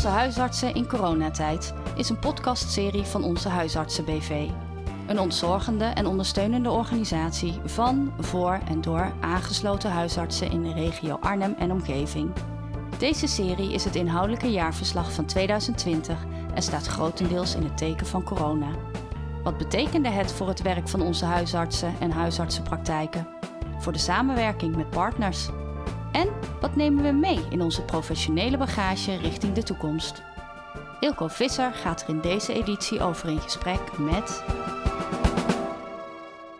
Onze huisartsen in coronatijd is een podcastserie van Onze Huisartsen BV. Een ontzorgende en ondersteunende organisatie van, voor en door aangesloten huisartsen in de regio Arnhem en omgeving. Deze serie is het inhoudelijke jaarverslag van 2020 en staat grotendeels in het teken van corona. Wat betekende het voor het werk van onze huisartsen en huisartsenpraktijken? Voor de samenwerking met partners? En wat nemen we mee in onze professionele bagage richting de toekomst? Ilko Visser gaat er in deze editie over in gesprek met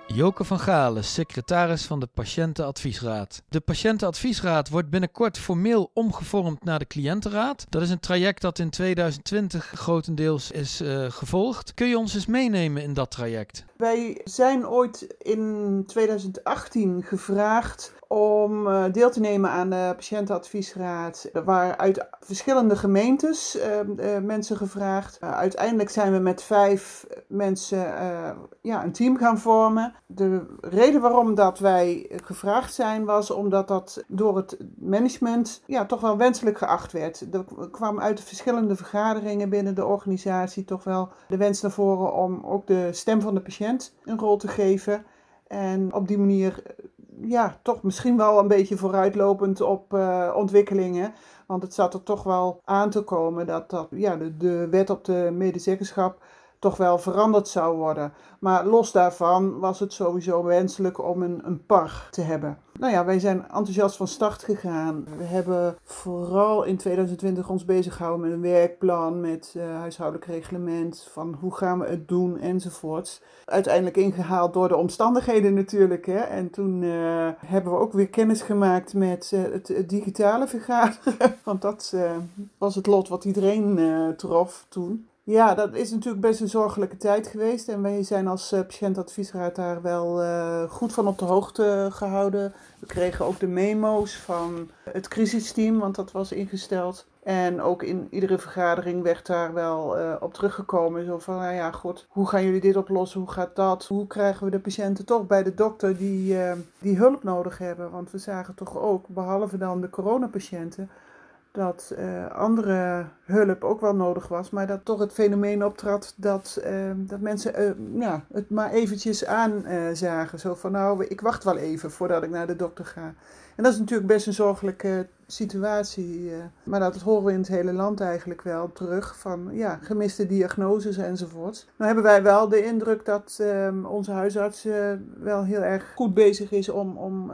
Joke van Galen, secretaris van de Patiëntenadviesraad. De Patiëntenadviesraad wordt binnenkort formeel omgevormd naar de Cliëntenraad. Dat is een traject dat in 2020 grotendeels is uh, gevolgd. Kun je ons eens meenemen in dat traject? Wij zijn ooit in 2018 gevraagd om uh, deel te nemen aan de patiëntenadviesraad. Er waren uit verschillende gemeentes uh, uh, mensen gevraagd. uiteindelijk zijn we met vijf mensen ja, een team gaan vormen. De reden waarom dat wij gevraagd zijn was omdat dat door het management ja, toch wel wenselijk geacht werd. Er kwam uit de verschillende vergaderingen binnen de organisatie toch wel de wens naar voren om ook de stem van de patiënt een rol te geven. En op die manier ja, toch misschien wel een beetje vooruitlopend op uh, ontwikkelingen. Want het zat er toch wel aan te komen dat, dat ja, de, de wet op de medezeggenschap toch wel veranderd zou worden. Maar los daarvan was het sowieso wenselijk om een, een par te hebben. Nou ja, wij zijn enthousiast van start gegaan. We hebben vooral in 2020 ons bezig gehouden met een werkplan, met uh, huishoudelijk reglement, van hoe gaan we het doen enzovoorts. Uiteindelijk ingehaald door de omstandigheden natuurlijk. Hè. En toen uh, hebben we ook weer kennis gemaakt met uh, het, het, digitale vergaderen. Want dat was het lot wat iedereen trof toen. Ja, dat is natuurlijk best een zorgelijke tijd geweest. En wij zijn als uh, patiëntadviesraad daar wel uh, goed van op de hoogte gehouden. We kregen ook de memo's van het crisisteam, want dat was ingesteld. En ook in iedere vergadering werd daar wel uh, op teruggekomen. Zo van, nou ja, god, hoe gaan jullie dit oplossen? Hoe gaat dat? Hoe krijgen we de patiënten toch bij de dokter die, die hulp nodig hebben? Want we zagen toch ook, behalve dan de coronapatiënten dat uh, andere hulp ook wel nodig was, maar dat toch het fenomeen optrad dat, uh, dat mensen uh, ja, het maar eventjes aanzagen. Zo van nou, ik wacht wel even voordat ik naar de dokter ga. En dat is natuurlijk best een zorgelijke situatie, maar dat horen we in het hele land eigenlijk wel terug van ja, gemiste diagnoses enzovoort. Nou hebben wij wel de indruk dat ehm, onze huisarts wel heel erg goed bezig is om, om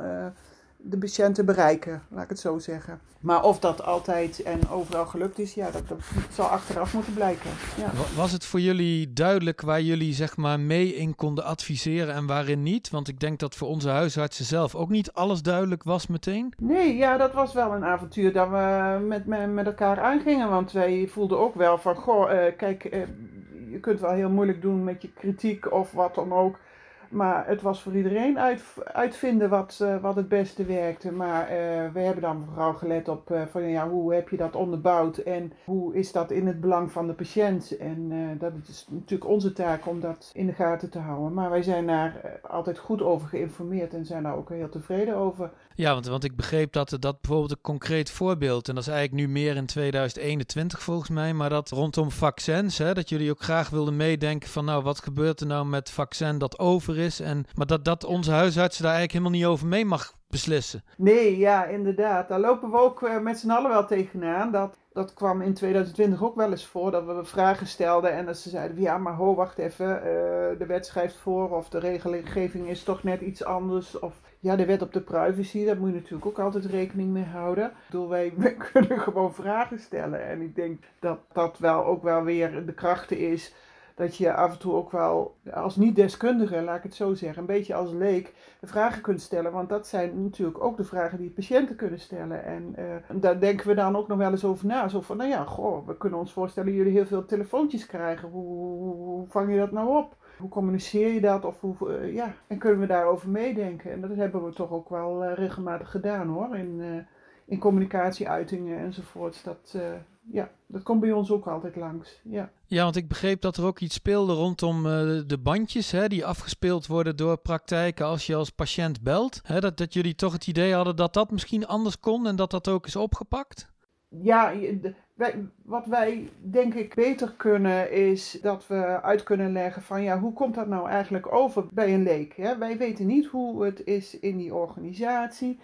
de patiënten bereiken, laat ik het zo zeggen. Maar of dat altijd en overal gelukt is, ja, dat, dat zal achteraf moeten blijken. Ja. Was het voor jullie duidelijk waar jullie zeg maar mee in konden adviseren en waarin niet? Want ik denk dat voor onze huisartsen zelf ook niet alles duidelijk was meteen. Nee, ja, dat was wel een avontuur dat we met, met, met elkaar aangingen. Want wij voelden ook wel van, goh, uh, kijk, uh, je kunt wel heel moeilijk doen met je kritiek of wat dan ook. Maar het was voor iedereen uit, uitvinden wat, uh, wat het beste werkte. Maar uh, we hebben dan vooral gelet op uh, van, ja, hoe heb je dat onderbouwd en hoe is dat in het belang van de patiënt. En dat is natuurlijk onze taak om dat in de gaten te houden. Maar wij zijn daar altijd goed over geïnformeerd en zijn daar ook heel tevreden over. Ja, want, want ik begreep dat dat bijvoorbeeld een concreet voorbeeld, en dat is eigenlijk nu meer in 2021 volgens mij, maar dat rondom vaccins, hè, dat jullie ook graag wilden meedenken van nou, wat gebeurt er nou met vaccin dat over is, en, maar dat, dat onze huisartsen daar eigenlijk helemaal niet over mee mag beslissen. Nee, ja, inderdaad. Daar lopen we ook uh, met z'n allen wel tegenaan. Dat, dat kwam in 2020 ook wel eens voor, dat we vragen stelden en dat ze zeiden, ja, maar ho, wacht even, uh, de wet schrijft voor of de regelgeving is toch net iets anders. Of ja, de wet op de privacy, daar moet je natuurlijk ook altijd rekening mee houden. Ik bedoel, wij, wij kunnen gewoon vragen stellen en ik denk dat dat wel ook wel weer de krachten is dat je af en toe ook wel als niet-deskundige, laat ik het zo zeggen, een beetje als leek vragen kunt stellen. Want dat zijn natuurlijk ook de vragen die patiënten kunnen stellen. En uh, daar denken we dan ook nog wel eens over na. Zo van, nou ja, goh, we kunnen ons voorstellen dat jullie heel veel telefoontjes krijgen. Hoe, vang je dat nou op? Hoe communiceer je dat? Of hoe, uh, ja, en kunnen we daarover meedenken? En dat hebben we toch ook wel uh, regelmatig gedaan hoor. In, in communicatieuitingen enzovoorts. Dat, ja, dat komt bij ons ook altijd langs. Ja. ja, want ik begreep dat er ook iets speelde rondom uh, de bandjes hè, die afgespeeld worden door praktijken als je als patiënt belt. Hè, dat, dat jullie toch het idee hadden dat dat misschien anders kon en dat dat ook is opgepakt? ja, wij, wat wij denk ik beter kunnen is dat we uit kunnen leggen van ja, hoe komt dat nou eigenlijk over bij een leek? Hè? Wij weten niet hoe het is in die organisatie.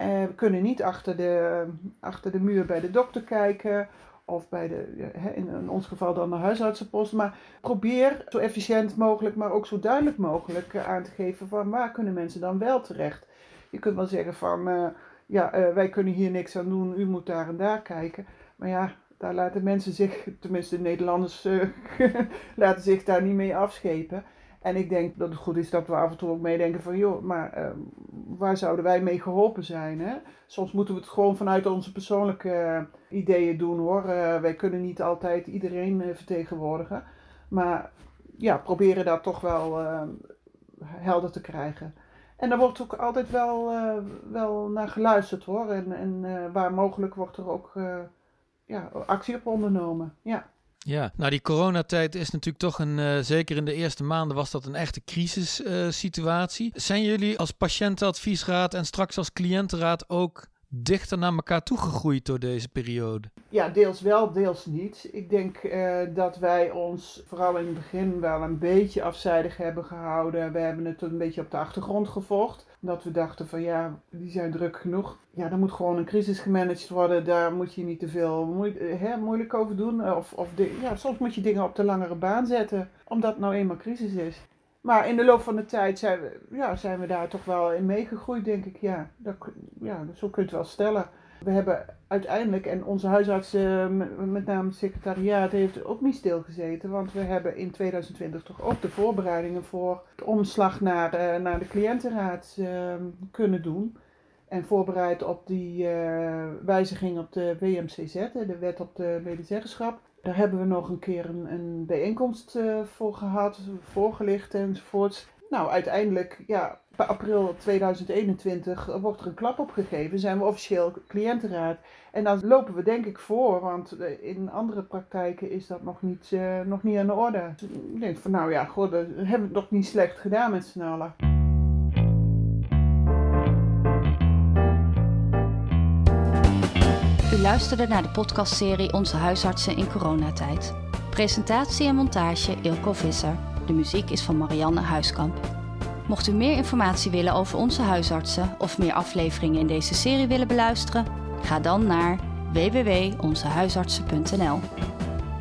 Uh, we kunnen niet achter de, achter de muur bij de dokter kijken of bij de, in ons geval dan de huisartsenpost. Maar probeer zo efficiënt mogelijk, maar ook zo duidelijk mogelijk eh, aan te geven van waar kunnen mensen dan wel terecht. Je kunt wel zeggen van uh, ja, wij kunnen hier niks aan doen, u moet daar en daar kijken. Maar ja, daar laten mensen zich, tenminste de Nederlanders, laten zich daar niet mee afschepen. En ik denk dat het goed is dat we af en toe ook meedenken van, joh, maar uh, waar zouden wij mee geholpen zijn? Hè? Soms moeten we het gewoon vanuit onze persoonlijke ideeën doen hoor. Uh, wij kunnen niet altijd iedereen vertegenwoordigen. Maar ja, proberen dat toch wel helder te krijgen. En daar wordt ook altijd wel, wel naar geluisterd hoor. En, en waar mogelijk wordt er ook ja, actie op ondernomen. Ja. Ja, nou die coronatijd is natuurlijk toch een, uh, zeker in de eerste maanden was dat een echte crisissituatie. Uh, Zijn jullie als patiëntenadviesraad en straks als cliëntenraad ook dichter naar elkaar toegegroeid door deze periode? Ja, deels wel, deels niet. Ik denk uh, dat wij ons vooral in het begin wel een beetje afzijdig hebben gehouden. We hebben het een beetje op de achtergrond gevolgd. Dat we dachten van ja, die zijn druk genoeg. Ja, dan moet gewoon een crisis gemanaged worden. Daar moet je niet te veel hè, moeilijk over doen. Of, of ja, soms moet je dingen op de langere baan zetten. Omdat het nou eenmaal crisis is. Maar in de loop van de tijd zijn we, ja, zijn we daar toch wel in meegegroeid, denk ik. Ja, dat, ja, zo kun je het wel stellen. We hebben uiteindelijk, en onze huisarts, uh, met name het secretariaat, heeft ook niet stilgezeten. Want we hebben in 2020 toch ook de voorbereidingen voor de omslag naar, uh, naar de cliëntenraad uh, kunnen doen. En voorbereid op die wijziging op de WMCZ, de wet op de medezeggenschap. Daar hebben we nog een keer een, een bijeenkomst uh, voor gehad, voorgelicht enzovoorts. Nou, uiteindelijk, ja, bij april 2021 wordt er een klap opgegeven. Zijn we officieel cliëntenraad. En dan lopen we denk ik voor, want eh, in andere praktijken is dat nog niet, uh, nog niet aan de orde. Dus ik denk van, nou ja, god, hebben we het nog niet slecht gedaan met z'n allen. U luisterde naar de podcastserie Onze huisartsen in coronatijd. Presentatie en montage Ilko Visser. De muziek is van Marianne Huiskamp. Mocht u meer informatie willen over onze huisartsen of meer afleveringen in deze serie willen beluisteren, ga dan naar www.onzehuisartsen.nl.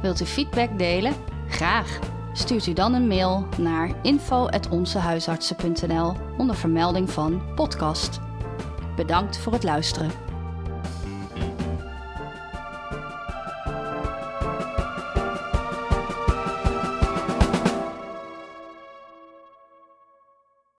Wilt u feedback delen? Graag! Stuurt u dan een mail naar info.onzehuisartsen.nl onder vermelding van podcast. Bedankt voor het luisteren.